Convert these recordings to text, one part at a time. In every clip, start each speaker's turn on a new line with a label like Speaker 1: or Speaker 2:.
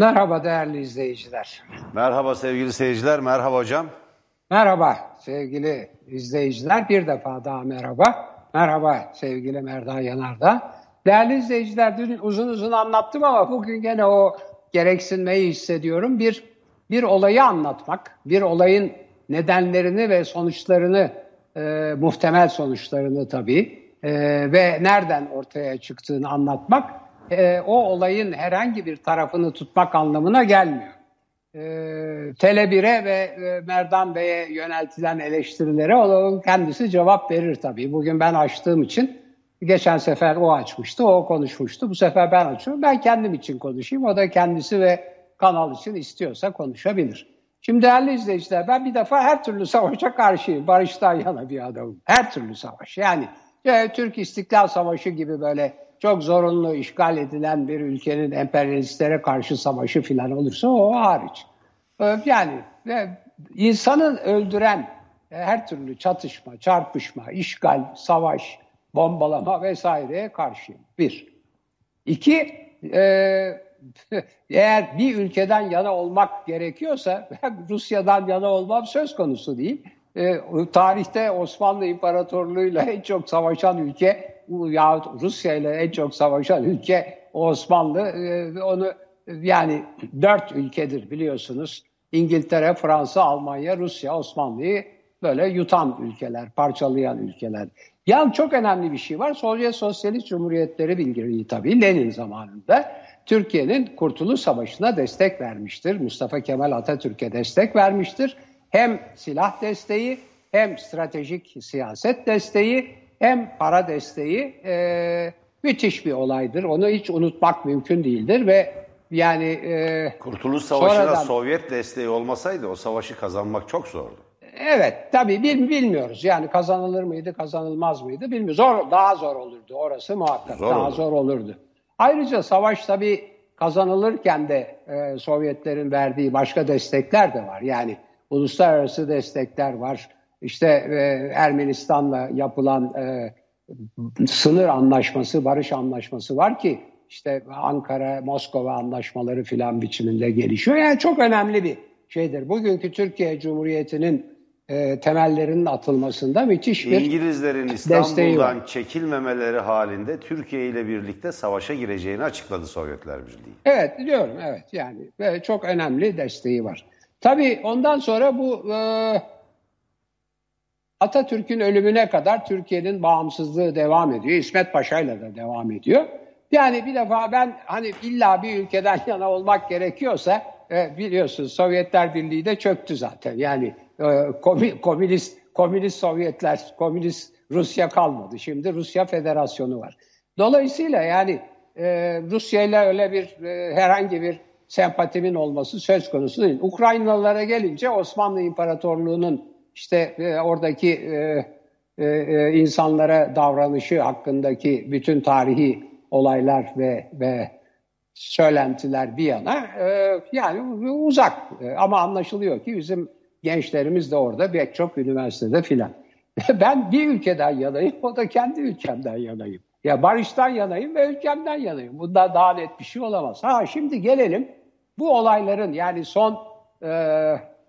Speaker 1: Merhaba değerli izleyiciler.
Speaker 2: Merhaba sevgili seyirciler, merhaba hocam.
Speaker 1: Merhaba sevgili izleyiciler, bir defa daha merhaba. Merhaba sevgili Merdan Yanardağ. Değerli izleyiciler dün uzun uzun anlattım ama bugün gene o gereksinmeyi hissediyorum. Bir, bir olayı anlatmak, bir olayın nedenlerini ve sonuçlarını, e, muhtemel sonuçlarını tabii e, ve nereden ortaya çıktığını anlatmak e, o olayın herhangi bir tarafını tutmak anlamına gelmiyor. E, Tele 1'e ve e, Merdan Bey'e yöneltilen eleştirilere o kendisi cevap verir tabii. Bugün ben açtığım için geçen sefer o açmıştı, o konuşmuştu. Bu sefer ben açıyorum. Ben kendim için konuşayım. O da kendisi ve kanal için istiyorsa konuşabilir. Şimdi değerli izleyiciler ben bir defa her türlü savaşa karşıyım. Barıştan yana bir adamım. Her türlü savaş. Yani e, Türk İstiklal Savaşı gibi böyle çok zorunlu işgal edilen bir ülkenin emperyalistlere karşı savaşı falan olursa o hariç. Ee, yani insanın öldüren e, her türlü çatışma, çarpışma, işgal, savaş, bombalama vesaireye karşıyım. Bir. İki, e, eğer bir ülkeden yana olmak gerekiyorsa Rusya'dan yana olmam söz konusu değil. E, tarihte Osmanlı İmparatorluğu'yla en çok savaşan ülke yahut Rusya ile en çok savaşan ülke Osmanlı. E, onu yani dört ülkedir biliyorsunuz. İngiltere, Fransa, Almanya, Rusya, Osmanlı'yı böyle yutan ülkeler, parçalayan ülkeler. Yani çok önemli bir şey var. Sovyet Sosyalist Cumhuriyetleri bilgiliği tabii Lenin zamanında Türkiye'nin Kurtuluş Savaşı'na destek vermiştir. Mustafa Kemal Atatürk'e destek vermiştir. Hem silah desteği hem stratejik siyaset desteği hem para desteği e, müthiş bir olaydır. Onu hiç unutmak mümkün değildir ve yani e,
Speaker 2: Kurtuluş Savaşı'na sonradan, Sovyet desteği olmasaydı o savaşı kazanmak çok zordu.
Speaker 1: Evet tabii bil, bilmiyoruz yani kazanılır mıydı kazanılmaz mıydı bilmiyoruz. Zor, daha zor olurdu orası muhakkak zor daha olur. zor olurdu. Ayrıca savaş tabii kazanılırken de e, Sovyetlerin verdiği başka destekler de var. Yani uluslararası destekler var işte e, Ermenistan'la yapılan e, sınır anlaşması, barış anlaşması var ki işte Ankara, Moskova anlaşmaları filan biçiminde gelişiyor. Yani çok önemli bir şeydir. Bugünkü Türkiye Cumhuriyeti'nin e, temellerinin atılmasında müthiş bir
Speaker 2: İngilizlerin İstanbul'dan çekilmemeleri halinde Türkiye ile birlikte savaşa gireceğini açıkladı Sovyetler Birliği.
Speaker 1: Evet diyorum evet yani ve çok önemli desteği var. Tabii ondan sonra bu e, Atatürk'ün ölümüne kadar Türkiye'nin bağımsızlığı devam ediyor. İsmet Paşa'yla da devam ediyor. Yani bir defa ben hani illa bir ülkeden yana olmak gerekiyorsa e, biliyorsunuz Sovyetler Birliği de çöktü zaten. Yani e, komünist komünist Sovyetler, komünist Rusya kalmadı. Şimdi Rusya Federasyonu var. Dolayısıyla yani e, Rusya ile öyle bir e, herhangi bir sempatimin olması söz konusu değil. Ukraynalılara gelince Osmanlı İmparatorluğu'nun işte e, oradaki e, e, e, insanlara davranışı hakkındaki bütün tarihi olaylar ve ve söylentiler bir yana e, yani uzak e, ama anlaşılıyor ki bizim gençlerimiz de orada pek çok üniversitede filan. ben bir ülkeden yanayım o da kendi ülkemden yanayım. Ya barıştan yanayım ve ülkemden yanayım. Bundan daha net bir şey olamaz. Ha şimdi gelelim bu olayların yani son e,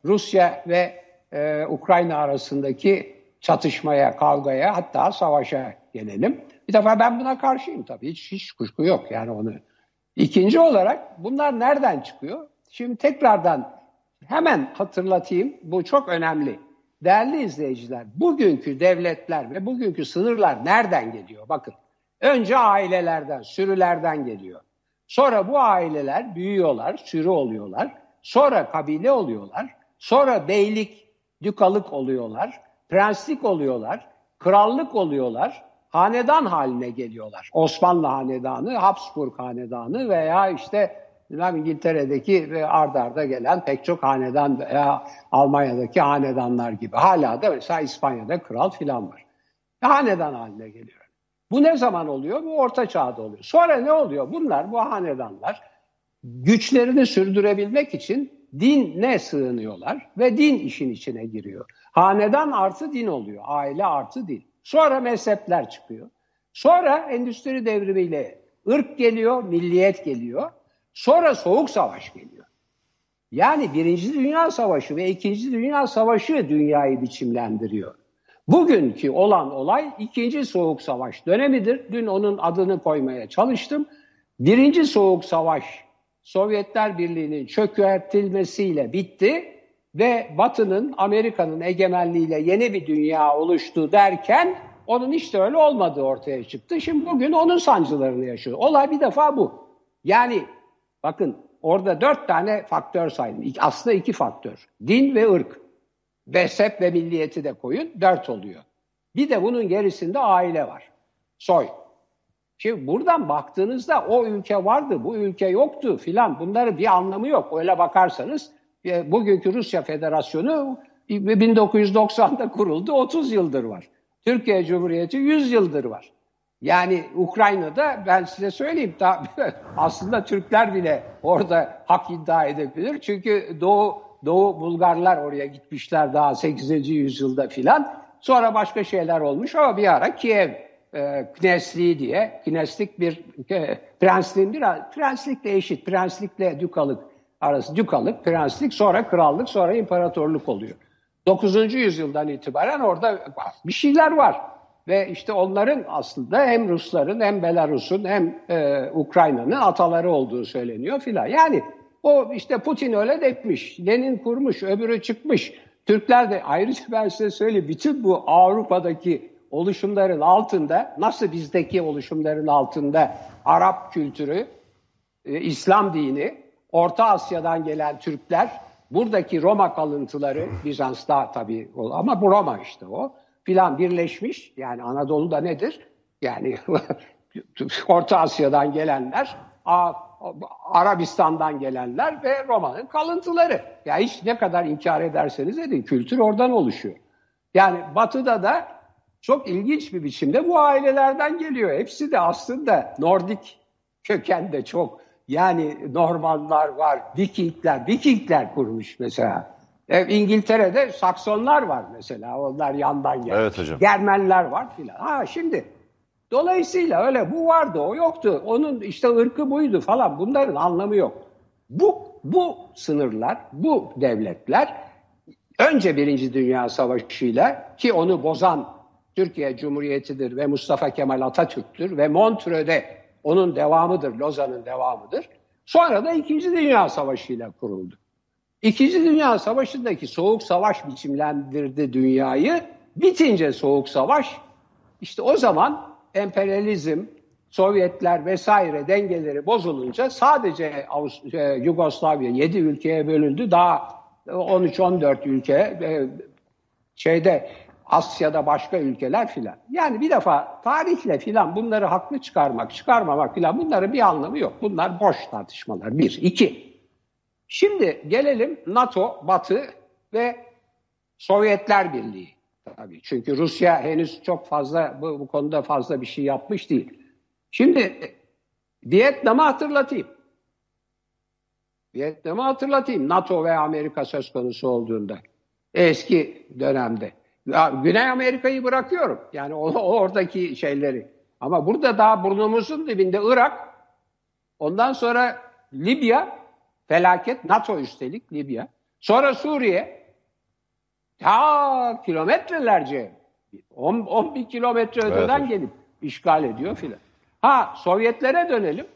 Speaker 1: Rusya ve e, Ukrayna arasındaki çatışmaya, kavgaya hatta savaşa gelelim. Bir defa ben buna karşıyım tabii. Hiç, hiç kuşku yok yani onu. İkinci olarak bunlar nereden çıkıyor? Şimdi tekrardan hemen hatırlatayım. Bu çok önemli. Değerli izleyiciler, bugünkü devletler ve bugünkü sınırlar nereden geliyor? Bakın, önce ailelerden, sürülerden geliyor. Sonra bu aileler büyüyorlar, sürü oluyorlar. Sonra kabile oluyorlar. Sonra beylik, dükalık oluyorlar, prenslik oluyorlar, krallık oluyorlar, hanedan haline geliyorlar. Osmanlı hanedanı, Habsburg hanedanı veya işte İngiltere'deki ve ardarda arda gelen pek çok hanedan veya Almanya'daki hanedanlar gibi. Hala da mesela İspanya'da kral filan var. Hanedan haline geliyor. Bu ne zaman oluyor? Bu orta çağda oluyor. Sonra ne oluyor? Bunlar, bu hanedanlar güçlerini sürdürebilmek için dine sığınıyorlar ve din işin içine giriyor. Hanedan artı din oluyor, aile artı din. Sonra mezhepler çıkıyor. Sonra endüstri devrimiyle ırk geliyor, milliyet geliyor. Sonra Soğuk Savaş geliyor. Yani Birinci Dünya Savaşı ve İkinci Dünya Savaşı dünyayı biçimlendiriyor. Bugünkü olan olay ikinci Soğuk Savaş dönemidir. Dün onun adını koymaya çalıştım. Birinci Soğuk Savaş Sovyetler Birliği'nin çökertilmesiyle bitti ve Batı'nın Amerika'nın egemenliğiyle yeni bir dünya oluştu derken onun işte öyle olmadığı ortaya çıktı. Şimdi bugün onun sancılarını yaşıyor. Olay bir defa bu. Yani bakın orada dört tane faktör saydım. Aslında iki faktör. Din ve ırk. Mezhep ve milliyeti de koyun. Dört oluyor. Bir de bunun gerisinde aile var. Soy. Şimdi buradan baktığınızda o ülke vardı, bu ülke yoktu filan. Bunların bir anlamı yok. Öyle bakarsanız e, bugünkü Rusya Federasyonu 1990'da kuruldu, 30 yıldır var. Türkiye Cumhuriyeti 100 yıldır var. Yani Ukrayna'da ben size söyleyeyim da aslında Türkler bile orada hak iddia edebilir. Çünkü Doğu Doğu Bulgarlar oraya gitmişler daha 8. yüzyılda filan. Sonra başka şeyler olmuş ama bir ara Kiev e, Knesli diye, Kneslik bir e, prensliğin bir prenslikle eşit, prenslikle dükalık arası dükalık, prenslik, sonra krallık, sonra imparatorluk oluyor. 9. yüzyıldan itibaren orada bir şeyler var. Ve işte onların aslında hem Rusların hem Belarus'un hem e, Ukrayna'nın ataları olduğu söyleniyor filan. Yani o işte Putin öyle etmiş, Lenin kurmuş, öbürü çıkmış. Türkler de ayrıca ben size söyleyeyim bütün bu Avrupa'daki oluşumların altında nasıl bizdeki oluşumların altında Arap kültürü, e, İslam dini, Orta Asya'dan gelen Türkler, buradaki Roma kalıntıları, Bizans'ta tabii ama bu Roma işte o, filan birleşmiş. Yani Anadolu'da nedir? Yani Orta Asya'dan gelenler, Arabistan'dan gelenler ve Roma'nın kalıntıları. Ya yani hiç ne kadar inkar ederseniz edin kültür oradan oluşuyor. Yani Batı'da da çok ilginç bir biçimde bu ailelerden geliyor. Hepsi de aslında Nordik kökende çok. Yani Normanlar var, Vikingler, Vikingler kurmuş mesela. E, İngiltere'de Saksonlar var mesela. Onlar yandan gelmiş. Evet hocam. Germenler var filan. Ha şimdi dolayısıyla öyle bu vardı, o yoktu. Onun işte ırkı buydu falan. Bunların anlamı yok. Bu bu sınırlar, bu devletler önce Birinci Dünya Savaşı'yla ki onu bozan Türkiye Cumhuriyeti'dir ve Mustafa Kemal Atatürk'tür ve Montreux'de onun devamıdır, Lozan'ın devamıdır. Sonra da İkinci Dünya Savaşı ile kuruldu. İkinci Dünya Savaşı'ndaki soğuk savaş biçimlendirdi dünyayı. Bitince soğuk savaş, işte o zaman emperyalizm, Sovyetler vesaire dengeleri bozulunca sadece e, Yugoslavya 7 ülkeye bölündü. Daha 13-14 ülke e, şeyde Asya'da başka ülkeler filan. Yani bir defa tarihle filan bunları haklı çıkarmak, çıkarmamak filan bunların bir anlamı yok. Bunlar boş tartışmalar. Bir. iki. Şimdi gelelim NATO, Batı ve Sovyetler Birliği. Tabii çünkü Rusya henüz çok fazla bu, bu konuda fazla bir şey yapmış değil. Şimdi Vietnam'ı hatırlatayım. Vietnam'ı hatırlatayım NATO ve Amerika söz konusu olduğunda. Eski dönemde. Güney Amerika'yı bırakıyorum. Yani o, oradaki şeyleri. Ama burada daha burnumuzun dibinde Irak, ondan sonra Libya, felaket, NATO üstelik Libya. Sonra Suriye, ta kilometrelerce, 10, 11 kilometre öteden evet. gelip işgal ediyor filan. Ha Sovyetlere dönelim.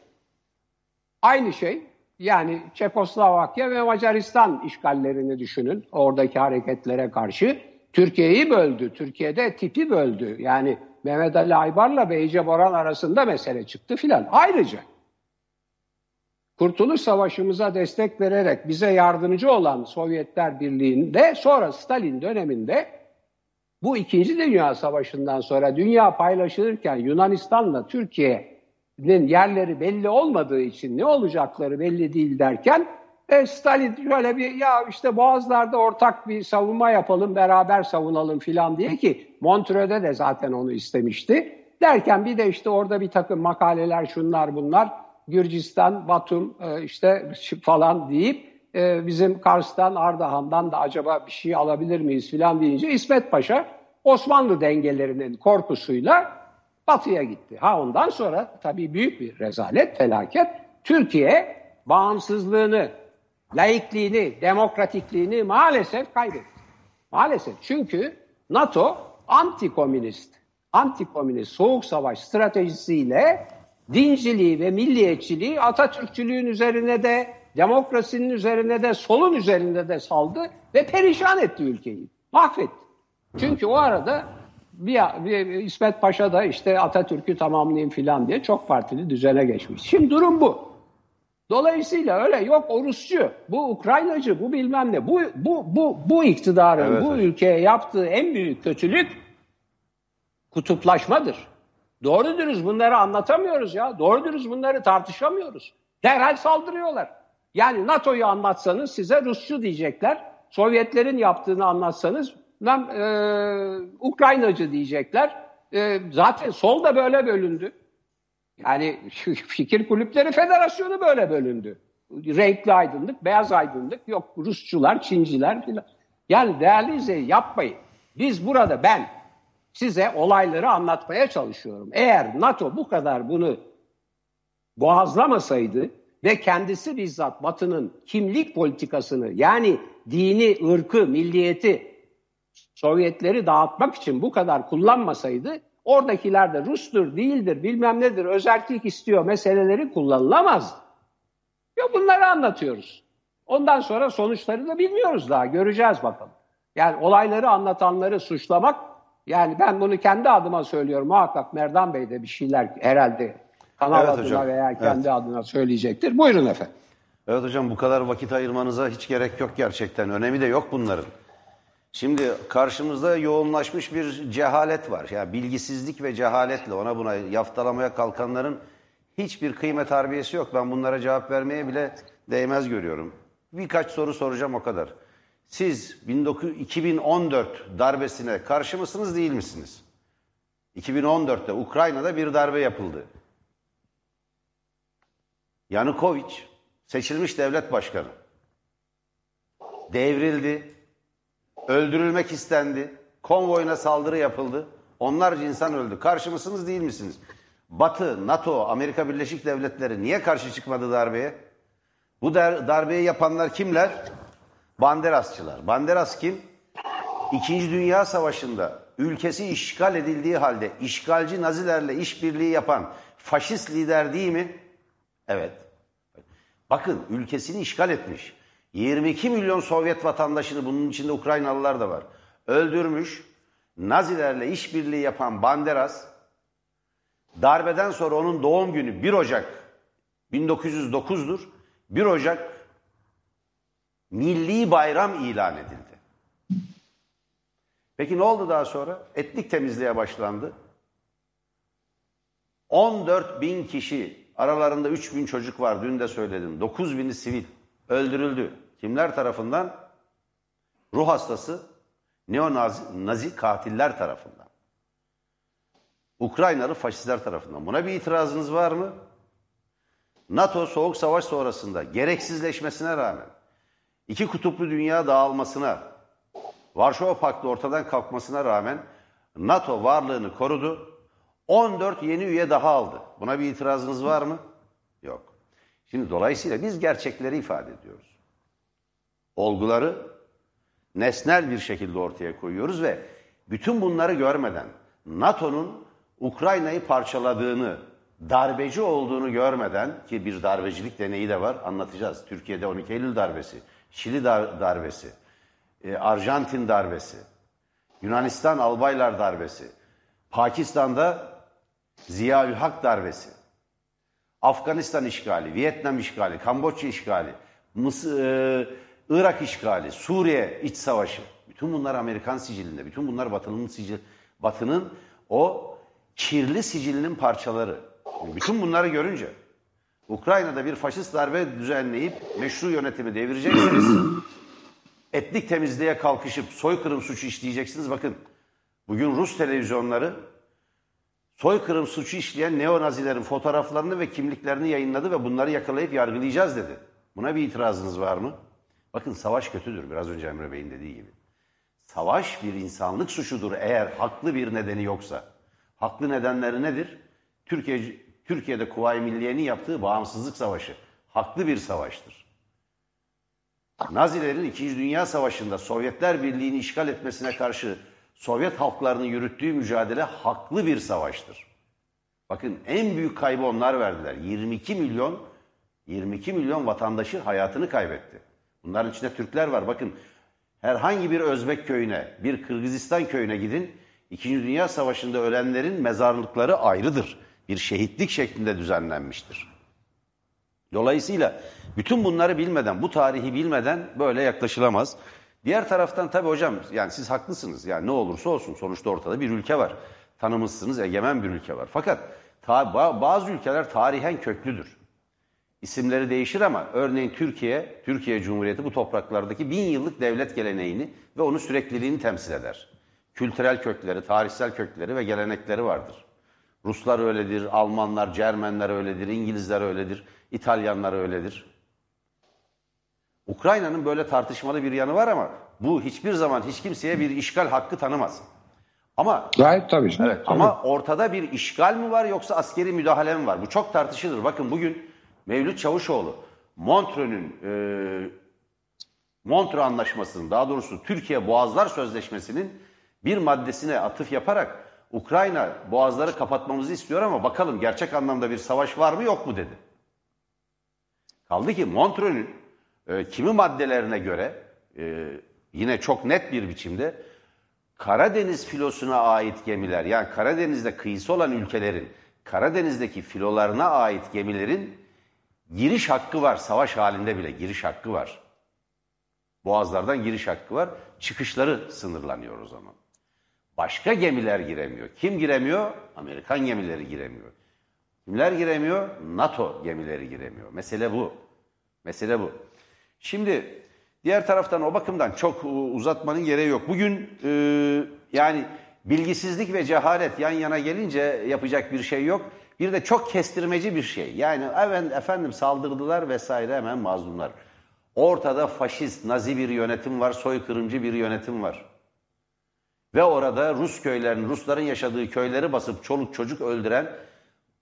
Speaker 1: Aynı şey. Yani Çekoslovakya ve Macaristan işgallerini düşünün. Oradaki hareketlere karşı. Türkiye'yi böldü. Türkiye'de tipi böldü. Yani Mehmet Ali Aybar'la Beyce Boran arasında mesele çıktı filan. Ayrıca Kurtuluş Savaşımıza destek vererek bize yardımcı olan Sovyetler Birliği'nde sonra Stalin döneminde bu İkinci Dünya Savaşı'ndan sonra dünya paylaşılırken Yunanistan'la Türkiye'nin yerleri belli olmadığı için ne olacakları belli değil derken e, Stalin şöyle bir ya işte Boğazlar'da ortak bir savunma yapalım, beraber savunalım filan diye ki Montreux'de de zaten onu istemişti. Derken bir de işte orada bir takım makaleler şunlar bunlar Gürcistan, Batum e, işte falan deyip e, bizim Kars'tan, Ardahan'dan da acaba bir şey alabilir miyiz filan deyince İsmet Paşa Osmanlı dengelerinin korkusuyla Batı'ya gitti. Ha ondan sonra tabii büyük bir rezalet, felaket. Türkiye bağımsızlığını, laikliğini, demokratikliğini maalesef kaybetti. Maalesef. Çünkü NATO anti-komünist, anti-komünist soğuk savaş stratejisiyle dinciliği ve milliyetçiliği Atatürkçülüğün üzerine de, demokrasinin üzerine de, solun üzerinde de saldı ve perişan etti ülkeyi. Mahvetti. Çünkü o arada bir, bir İsmet Paşa da işte Atatürk'ü tamamlayayım filan diye çok partili düzene geçmiş. Şimdi durum bu. Dolayısıyla öyle yok o Rusçu, bu Ukraynacı, bu bilmem ne. Bu bu bu bu iktidarın evet, bu hocam. ülkeye yaptığı en büyük kötülük kutuplaşmadır. Doğru dürüst bunları anlatamıyoruz ya. Doğru dürüst bunları tartışamıyoruz. Derhal saldırıyorlar. Yani NATO'yu anlatsanız size Rusçu diyecekler. Sovyetlerin yaptığını anlatsanız lan, e, Ukraynacı diyecekler. E, zaten sol da böyle bölündü. Yani fikir kulüpleri federasyonu böyle bölündü. Renkli aydınlık, beyaz aydınlık, yok Rusçular, Çinciler filan. Yani değerli izleyin yapmayın. Biz burada ben size olayları anlatmaya çalışıyorum. Eğer NATO bu kadar bunu boğazlamasaydı ve kendisi bizzat Batı'nın kimlik politikasını yani dini, ırkı, milliyeti Sovyetleri dağıtmak için bu kadar kullanmasaydı oradakiler de Rus'tur, değildir, bilmem nedir, özellik istiyor meseleleri kullanılamaz. Ya bunları anlatıyoruz. Ondan sonra sonuçları da bilmiyoruz daha. Göreceğiz bakalım. Yani olayları anlatanları suçlamak yani ben bunu kendi adıma söylüyorum. Muhakkak Merdan Bey de bir şeyler herhalde kanal evet, adına hocam. veya kendi evet. adına söyleyecektir. Buyurun efendim.
Speaker 2: Evet hocam bu kadar vakit ayırmanıza hiç gerek yok gerçekten. Önemi de yok bunların. Şimdi karşımızda yoğunlaşmış bir cehalet var. Yani bilgisizlik ve cehaletle ona buna yaftalamaya kalkanların hiçbir kıymet harbiyesi yok. Ben bunlara cevap vermeye bile değmez görüyorum. Birkaç soru soracağım o kadar. Siz 2014 darbesine karşı mısınız değil misiniz? 2014'te Ukrayna'da bir darbe yapıldı. Yanukovic seçilmiş devlet başkanı. Devrildi, öldürülmek istendi, konvoyuna saldırı yapıldı, onlarca insan öldü. Karşı mısınız değil misiniz? Batı, NATO, Amerika Birleşik Devletleri niye karşı çıkmadı darbeye? Bu darbeyi yapanlar kimler? Banderasçılar. Banderas kim? İkinci Dünya Savaşı'nda ülkesi işgal edildiği halde işgalci Nazilerle işbirliği yapan faşist lider değil mi? Evet. Bakın ülkesini işgal etmiş. 22 milyon Sovyet vatandaşını bunun içinde Ukraynalılar da var. Öldürmüş. Nazilerle işbirliği yapan Banderas darbeden sonra onun doğum günü 1 Ocak 1909'dur. 1 Ocak milli bayram ilan edildi. Peki ne oldu daha sonra? Etnik temizliğe başlandı. 14 bin kişi, aralarında 3 bin çocuk var dün de söyledim. 9 bini sivil öldürüldü. Kimler tarafından? Ruh hastası, neonazi nazi katiller tarafından. Ukraynalı faşistler tarafından. Buna bir itirazınız var mı? NATO soğuk savaş sonrasında gereksizleşmesine rağmen iki kutuplu dünya dağılmasına, Varşova Paktı ortadan kalkmasına rağmen NATO varlığını korudu. 14 yeni üye daha aldı. Buna bir itirazınız var mı? Yok. Şimdi dolayısıyla biz gerçekleri ifade ediyoruz olguları nesnel bir şekilde ortaya koyuyoruz ve bütün bunları görmeden NATO'nun Ukrayna'yı parçaladığını, darbeci olduğunu görmeden ki bir darbecilik deneyi de var anlatacağız. Türkiye'de 12 Eylül darbesi, Şili dar darbesi, e, Arjantin darbesi, Yunanistan albaylar darbesi, Pakistan'da Ziya Hak darbesi, Afganistan işgali, Vietnam işgali, Kamboçya işgali, Mısır, e, Irak işgali, Suriye iç savaşı. Bütün bunlar Amerikan sicilinde. Bütün bunlar Batı'nın sicil, Batı'nın o kirli sicilinin parçaları. Bütün bunları görünce Ukrayna'da bir faşist darbe düzenleyip meşru yönetimi devireceksiniz. etnik temizliğe kalkışıp soykırım suçu işleyeceksiniz. Bakın bugün Rus televizyonları soykırım suçu işleyen neonazilerin fotoğraflarını ve kimliklerini yayınladı ve bunları yakalayıp yargılayacağız dedi. Buna bir itirazınız var mı? Bakın savaş kötüdür biraz önce Emre Bey'in dediği gibi. Savaş bir insanlık suçudur eğer haklı bir nedeni yoksa. Haklı nedenleri nedir? Türkiye Türkiye'de Kuvayi Milliye'nin yaptığı bağımsızlık savaşı. haklı bir savaştır. Nazilerin 2. Dünya Savaşı'nda Sovyetler Birliği'ni işgal etmesine karşı Sovyet halklarının yürüttüğü mücadele haklı bir savaştır. Bakın en büyük kaybı onlar verdiler. 22 milyon 22 milyon vatandaşı hayatını kaybetti. Bunların içinde Türkler var. Bakın herhangi bir Özbek köyüne, bir Kırgızistan köyüne gidin. İkinci Dünya Savaşı'nda ölenlerin mezarlıkları ayrıdır. Bir şehitlik şeklinde düzenlenmiştir. Dolayısıyla bütün bunları bilmeden, bu tarihi bilmeden böyle yaklaşılamaz. Diğer taraftan tabii hocam yani siz haklısınız. Yani ne olursa olsun sonuçta ortada bir ülke var. Tanımışsınız egemen bir ülke var. Fakat bazı ülkeler tarihen köklüdür. İsimleri değişir ama örneğin Türkiye, Türkiye Cumhuriyeti bu topraklardaki bin yıllık devlet geleneğini ve onun sürekliliğini temsil eder. Kültürel kökleri, tarihsel kökleri ve gelenekleri vardır. Ruslar öyledir, Almanlar, Cermenler öyledir, İngilizler öyledir, İtalyanlar öyledir. Ukrayna'nın böyle tartışmalı bir yanı var ama bu hiçbir zaman hiç kimseye bir işgal hakkı tanımaz. Ama
Speaker 1: gayet tabii.
Speaker 2: Evet, ama ortada bir işgal mi var yoksa askeri müdahale mi var? Bu çok tartışılır. Bakın bugün Mevlüt Çavuşoğlu Montreux'ün e, Montreux Anlaşması'nın daha doğrusu Türkiye Boğazlar Sözleşmesi'nin bir maddesine atıf yaparak Ukrayna boğazları kapatmamızı istiyor ama bakalım gerçek anlamda bir savaş var mı yok mu dedi. Kaldı ki Montreux'ün e, kimi maddelerine göre e, yine çok net bir biçimde Karadeniz filosuna ait gemiler yani Karadeniz'de kıyısı olan ülkelerin Karadeniz'deki filolarına ait gemilerin giriş hakkı var. Savaş halinde bile giriş hakkı var. Boğazlardan giriş hakkı var. Çıkışları sınırlanıyor o zaman. Başka gemiler giremiyor. Kim giremiyor? Amerikan gemileri giremiyor. Kimler giremiyor? NATO gemileri giremiyor. Mesele bu. Mesele bu. Şimdi diğer taraftan o bakımdan çok uzatmanın gereği yok. Bugün e, yani bilgisizlik ve cehalet yan yana gelince yapacak bir şey yok. Bir de çok kestirmeci bir şey. Yani efendim saldırdılar vesaire hemen mazlumlar. Ortada faşist, nazi bir yönetim var, soykırımcı bir yönetim var. Ve orada Rus köylerin, Rusların yaşadığı köyleri basıp çoluk çocuk öldüren,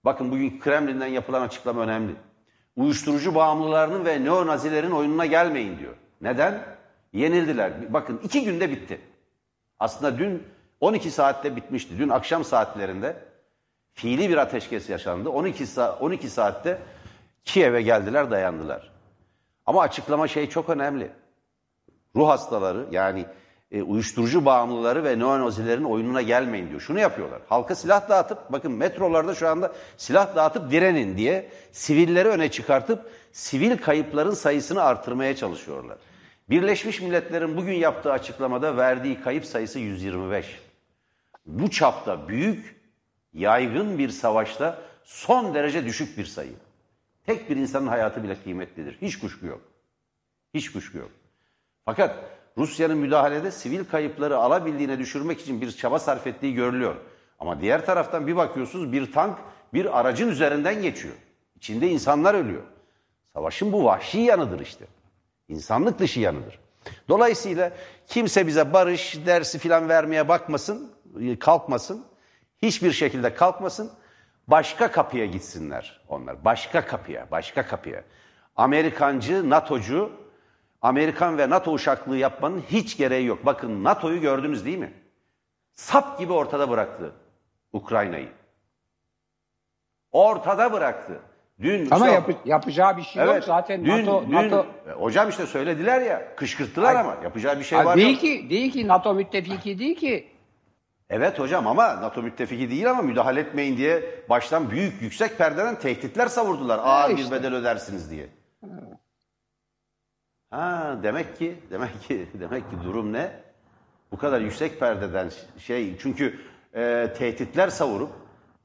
Speaker 2: bakın bugün Kremlin'den yapılan açıklama önemli. Uyuşturucu bağımlılarının ve neonazilerin oyununa gelmeyin diyor. Neden? Yenildiler. Bakın iki günde bitti. Aslında dün 12 saatte bitmişti. Dün akşam saatlerinde fiili bir ateşkes yaşandı. 12, sa 12 saatte Kiev'e geldiler dayandılar. Ama açıklama şey çok önemli. Ruh hastaları yani e, uyuşturucu bağımlıları ve neonazilerin oyununa gelmeyin diyor. Şunu yapıyorlar. Halka silah dağıtıp bakın metrolarda şu anda silah dağıtıp direnin diye sivilleri öne çıkartıp sivil kayıpların sayısını artırmaya çalışıyorlar. Birleşmiş Milletler'in bugün yaptığı açıklamada verdiği kayıp sayısı 125. Bu çapta büyük, yaygın bir savaşta son derece düşük bir sayı. Tek bir insanın hayatı bile kıymetlidir. Hiç kuşku yok. Hiç kuşku yok. Fakat Rusya'nın müdahalede sivil kayıpları alabildiğine düşürmek için bir çaba sarf ettiği görülüyor. Ama diğer taraftan bir bakıyorsunuz bir tank bir aracın üzerinden geçiyor. İçinde insanlar ölüyor. Savaşın bu vahşi yanıdır işte. İnsanlık dışı yanıdır. Dolayısıyla kimse bize barış dersi filan vermeye bakmasın, kalkmasın. Hiçbir şekilde kalkmasın. Başka kapıya gitsinler onlar. Başka kapıya, başka kapıya. Amerikancı, NATO'cu, Amerikan ve NATO uşaklığı yapmanın hiç gereği yok. Bakın NATO'yu gördünüz değil mi? Sap gibi ortada bıraktı Ukrayna'yı. Ortada bıraktı. Dün
Speaker 1: ama yap yapacağı bir şey
Speaker 2: evet,
Speaker 1: yok zaten
Speaker 2: dün,
Speaker 1: NATO,
Speaker 2: dün,
Speaker 1: NATO
Speaker 2: hocam işte söylediler ya kışkırttılar ama yapacağı bir şey
Speaker 1: Hayır,
Speaker 2: var
Speaker 1: değil
Speaker 2: yok.
Speaker 1: ki değil ki NATO müttefiki değil ki.
Speaker 2: Evet hocam ama NATO müttefiki değil ama müdahale etmeyin diye baştan büyük yüksek perdeden tehditler savurdular. Ağır
Speaker 1: işte.
Speaker 2: bir bedel ödersiniz diye. Ha demek ki demek ki demek ki durum ne? Bu kadar yüksek perdeden şey çünkü e, tehditler savurup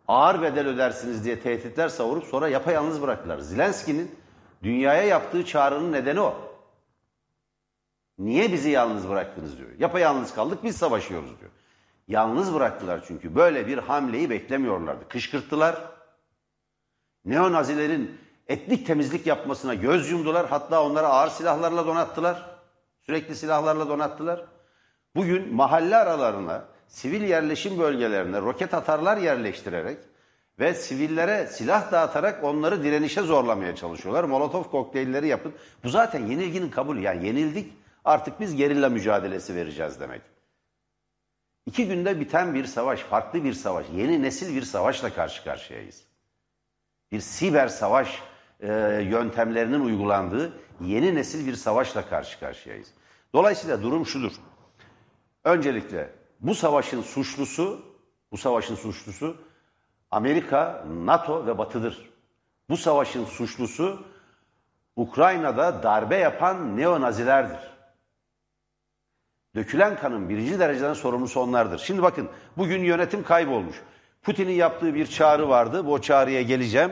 Speaker 2: ağır bedel ödersiniz diye tehditler savurup sonra yapayalnız bıraktılar. Zelenski'nin dünyaya yaptığı çağrının nedeni o. Niye bizi yalnız bıraktınız diyor. Yapayalnız kaldık biz savaşıyoruz diyor. Yalnız bıraktılar çünkü böyle bir hamleyi beklemiyorlardı. Kışkırttılar. Neonazilerin etnik temizlik yapmasına göz yumdular. Hatta onları ağır silahlarla donattılar. Sürekli silahlarla donattılar. Bugün mahalle aralarına, sivil yerleşim bölgelerine roket atarlar yerleştirerek ve sivillere silah dağıtarak onları direnişe zorlamaya çalışıyorlar. Molotov kokteylleri yapın. Bu zaten yenilginin kabulü. Yani yenildik artık biz gerilla mücadelesi vereceğiz demek. İki günde biten bir savaş, farklı bir savaş, yeni nesil bir savaşla karşı karşıyayız. Bir siber savaş e, yöntemlerinin uygulandığı yeni nesil bir savaşla karşı karşıyayız. Dolayısıyla durum şudur. Öncelikle bu savaşın suçlusu, bu savaşın suçlusu Amerika, NATO ve Batı'dır. Bu savaşın suçlusu Ukrayna'da darbe yapan neonazilerdir. Dökülen kanın birinci dereceden sorumlusu onlardır. Şimdi bakın bugün yönetim kaybolmuş. Putin'in yaptığı bir çağrı vardı. Bu çağrıya geleceğim.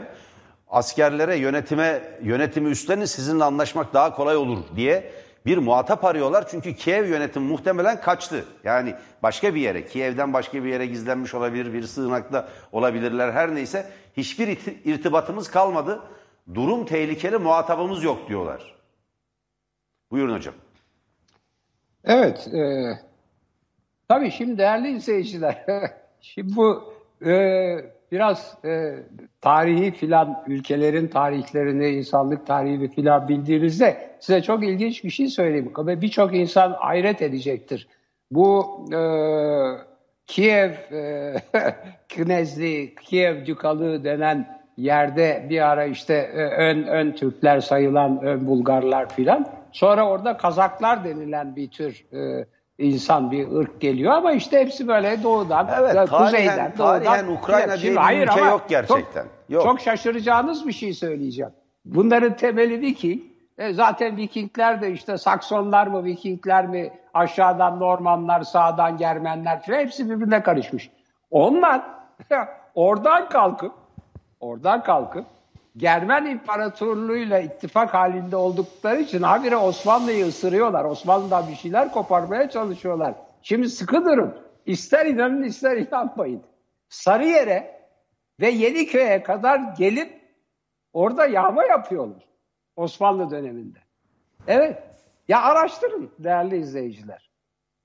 Speaker 2: Askerlere yönetime yönetimi üstlenin sizinle anlaşmak daha kolay olur diye bir muhatap arıyorlar. Çünkü Kiev yönetim muhtemelen kaçtı. Yani başka bir yere, Kiev'den başka bir yere gizlenmiş olabilir, bir sığınakta olabilirler her neyse. Hiçbir irtibatımız kalmadı. Durum tehlikeli, muhatabımız yok diyorlar. Buyurun hocam.
Speaker 1: Evet, e, tabii şimdi değerli izleyiciler, şimdi bu e, biraz e, tarihi filan ülkelerin tarihlerini, insanlık tarihini filan bildiğinizde size çok ilginç bir şey söyleyeyim. Ve birçok insan hayret edecektir. Bu e, Kiev e, Knezli, Kiev Dükalığı denen yerde bir ara işte e, ön, ön Türkler sayılan ön Bulgarlar filan. Sonra orada Kazaklar denilen bir tür e, insan bir ırk geliyor ama işte hepsi böyle doğudan,
Speaker 2: evet, tarihen,
Speaker 1: kuzeyden, doğudan.
Speaker 2: Ukrayna diye bir hayır ülke yok gerçekten.
Speaker 1: Çok,
Speaker 2: yok.
Speaker 1: çok şaşıracağınız bir şey söyleyeceğim. Bunların temeli Viking. E, zaten Vikingler de işte Saksonlar mı, Vikingler mi, aşağıdan Normanlar, sağdan Germenler falan hepsi birbirine karışmış. Onlar oradan kalkıp, oradan kalkıp Germen İmparatorluğu'yla ittifak halinde oldukları için habire Osmanlı'yı ısırıyorlar. Osmanlı'dan bir şeyler koparmaya çalışıyorlar. Şimdi sıkı durun. İster inanın ister inanmayın. Sarıyer'e ve Yeniköy'e kadar gelip orada yağma yapıyorlar. Osmanlı döneminde. Evet. Ya araştırın değerli izleyiciler.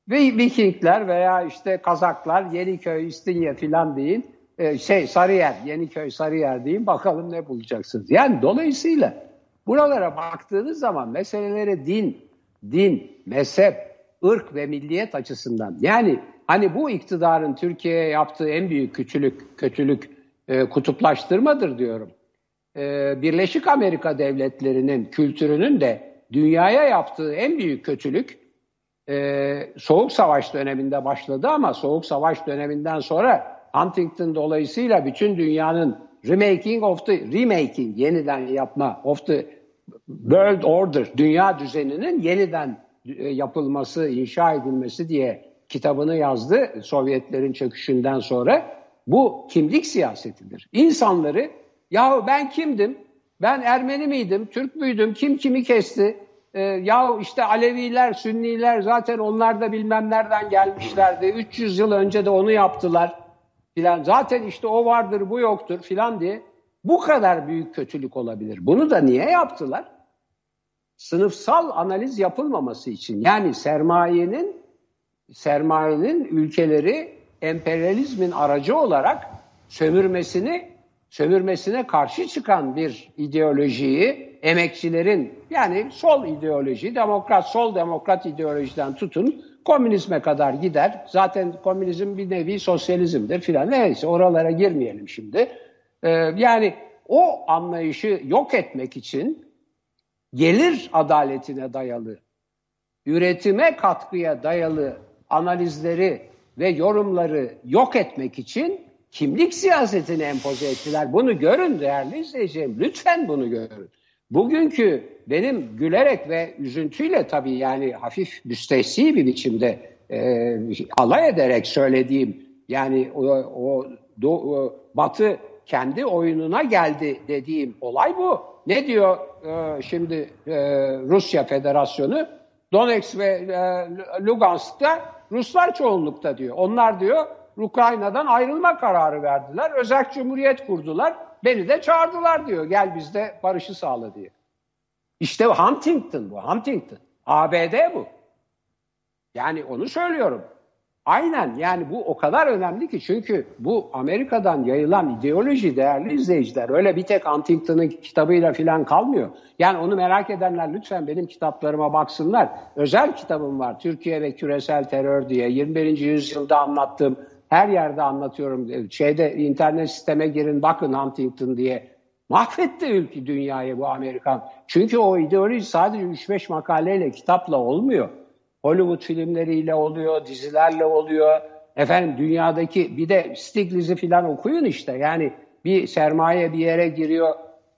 Speaker 1: Ve Vikingler veya işte Kazaklar Yeniköy, İstinye filan deyin e, şey Sarıyer, Yeniköy Sarıyer diyeyim bakalım ne bulacaksınız. Yani dolayısıyla buralara baktığınız zaman meseleleri din, din, mezhep, ırk ve milliyet açısından yani hani bu iktidarın Türkiye'ye yaptığı en büyük kötülük, kötülük e, kutuplaştırmadır diyorum. E, Birleşik Amerika Devletleri'nin kültürünün de dünyaya yaptığı en büyük kötülük e, Soğuk Savaş döneminde başladı ama Soğuk Savaş döneminden sonra Huntington dolayısıyla bütün dünyanın remaking of the remaking yeniden yapma of the world order dünya düzeninin yeniden e, yapılması, inşa edilmesi diye kitabını yazdı Sovyetlerin çöküşünden sonra. Bu kimlik siyasetidir. İnsanları yahu ben kimdim? Ben Ermeni miydim? Türk müydüm? Kim kimi kesti? Ee, yahu işte Aleviler, Sünniler zaten onlar da bilmem nereden gelmişlerdi. 300 yıl önce de onu yaptılar filan zaten işte o vardır bu yoktur filan diye bu kadar büyük kötülük olabilir. Bunu da niye yaptılar? Sınıfsal analiz yapılmaması için. Yani sermayenin sermayenin ülkeleri emperyalizmin aracı olarak sömürmesini sömürmesine karşı çıkan bir ideolojiyi emekçilerin yani sol ideoloji, demokrat sol demokrat ideolojiden tutun komünizme kadar gider. Zaten komünizm bir nevi sosyalizmdir filan. Neyse oralara girmeyelim şimdi. Ee, yani o anlayışı yok etmek için gelir adaletine dayalı, üretime katkıya dayalı analizleri ve yorumları yok etmek için kimlik siyasetini empoze ettiler. Bunu görün değerli izleyicilerim. Lütfen bunu görün. Bugünkü benim gülerek ve üzüntüyle tabii yani hafif müstehsi bir biçimde e, alay ederek söylediğim yani o, o, do, o Batı kendi oyununa geldi dediğim olay bu. Ne diyor e, şimdi e, Rusya Federasyonu? Donetsk ve e, Lugansk'ta Ruslar çoğunlukta diyor. Onlar diyor Ukrayna'dan ayrılma kararı verdiler. Özel cumhuriyet kurdular. Beni de çağırdılar diyor. Gel bizde barışı sağla diye. İşte Huntington bu. Huntington. ABD bu. Yani onu söylüyorum. Aynen yani bu o kadar önemli ki çünkü bu Amerika'dan yayılan ideoloji değerli izleyiciler öyle bir tek Huntington'ın kitabıyla falan kalmıyor. Yani onu merak edenler lütfen benim kitaplarıma baksınlar. Özel kitabım var Türkiye ve Küresel Terör diye 21. yüzyılda anlattığım her yerde anlatıyorum. Şeyde internet sisteme girin bakın Huntington diye. Mahvetti ülke dünyayı bu Amerikan. Çünkü o ideoloji sadece 3-5 makaleyle kitapla olmuyor. Hollywood filmleriyle oluyor, dizilerle oluyor. Efendim dünyadaki bir de Stiglitz'i falan okuyun işte. Yani bir sermaye bir yere giriyor.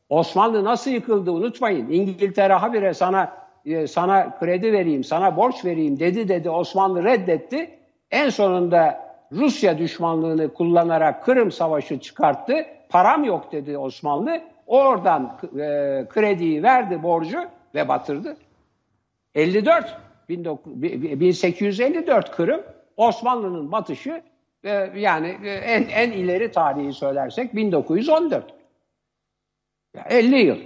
Speaker 1: Osmanlı nasıl yıkıldı unutmayın. İngiltere habire sana e, sana kredi vereyim, sana borç vereyim dedi dedi. Osmanlı reddetti. En sonunda Rusya düşmanlığını kullanarak Kırım Savaşı çıkarttı. Param yok dedi Osmanlı. Oradan e, krediyi verdi borcu ve batırdı. 54 1854 Kırım Osmanlı'nın batışı e, yani en, en ileri tarihi söylersek 1914. 50 yıl.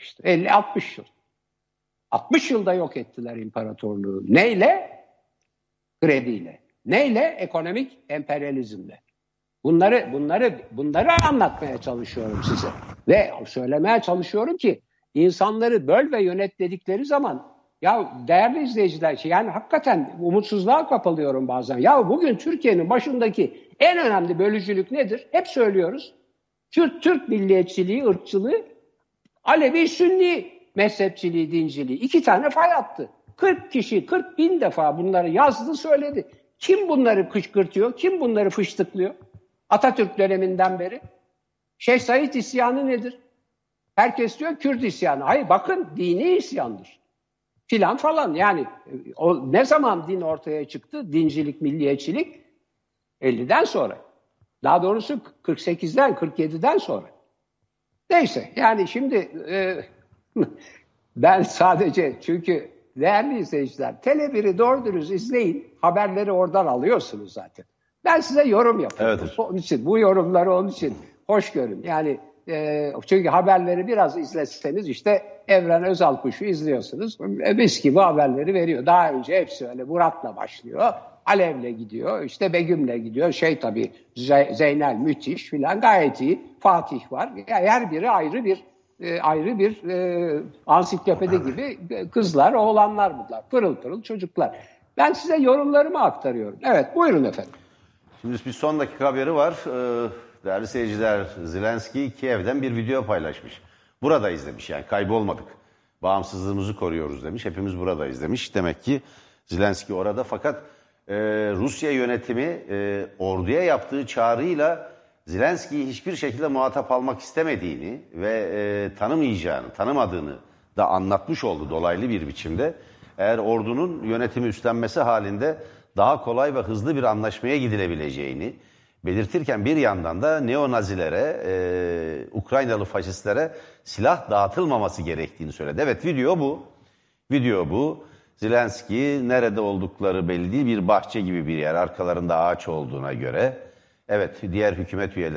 Speaker 1: İşte 50-60 yıl. 60 yılda yok ettiler imparatorluğu. Neyle? Krediyle. Neyle? Ekonomik emperyalizmle. Bunları bunları bunları anlatmaya çalışıyorum size. Ve söylemeye çalışıyorum ki insanları böl ve yönet dedikleri zaman ya değerli izleyiciler yani hakikaten umutsuzluğa kapalıyorum bazen. Ya bugün Türkiye'nin başındaki en önemli bölücülük nedir? Hep söylüyoruz. Türk, Türk milliyetçiliği, ırkçılığı, Alevi, Sünni mezhepçiliği, dinciliği. iki tane fay attı. 40 kişi, 40 bin defa bunları yazdı, söyledi. Kim bunları kışkırtıyor? Kim bunları fıştıklıyor? Atatürk döneminden beri. Şeyh Said isyanı nedir? Herkes diyor Kürt isyanı. Hayır bakın dini isyandır filan falan. Yani o ne zaman din ortaya çıktı? Dincilik, milliyetçilik 50'den sonra. Daha doğrusu 48'den, 47'den sonra. Neyse yani şimdi e, ben sadece çünkü değerli izleyiciler Tele1'i doğru dürüst izleyin. Haberleri oradan alıyorsunuz zaten. Ben size yorum yapıyorum. Evet. Onun için bu yorumları onun için hoş görün. Yani e, çünkü haberleri biraz izleseniz işte Evren Özal Kuşu izliyorsunuz. E, mis gibi haberleri veriyor. Daha önce hepsi öyle Murat'la başlıyor. Alev'le gidiyor, işte Begüm'le gidiyor. Şey tabii Zeynel müthiş filan gayet iyi. Fatih var. Yani her biri ayrı bir e, ayrı bir e, ansiklopedi gibi kızlar, oğlanlar bunlar. Pırıl pırıl çocuklar. Ben size yorumlarımı aktarıyorum. Evet buyurun efendim.
Speaker 2: Şimdi bir son dakika haberi var. Ee, değerli seyirciler Zelenski Kiev'den bir video paylaşmış. Buradayız demiş yani kaybolmadık. Bağımsızlığımızı koruyoruz demiş. Hepimiz buradayız demiş. Demek ki Zelenski orada fakat e, Rusya yönetimi e, orduya yaptığı çağrıyla Zelenski'yi hiçbir şekilde muhatap almak istemediğini ve e, tanımayacağını, tanımadığını da anlatmış oldu dolaylı bir biçimde. Eğer ordunun yönetimi üstlenmesi halinde daha kolay ve hızlı bir anlaşmaya gidilebileceğini, belirtirken bir yandan da neonazilere, e, Ukraynalı faşistlere silah dağıtılmaması gerektiğini söyledi. Evet video bu. Video bu. Zelenski nerede oldukları belli değil bir bahçe gibi bir yer. Arkalarında ağaç olduğuna göre. Evet diğer hükümet üyeleri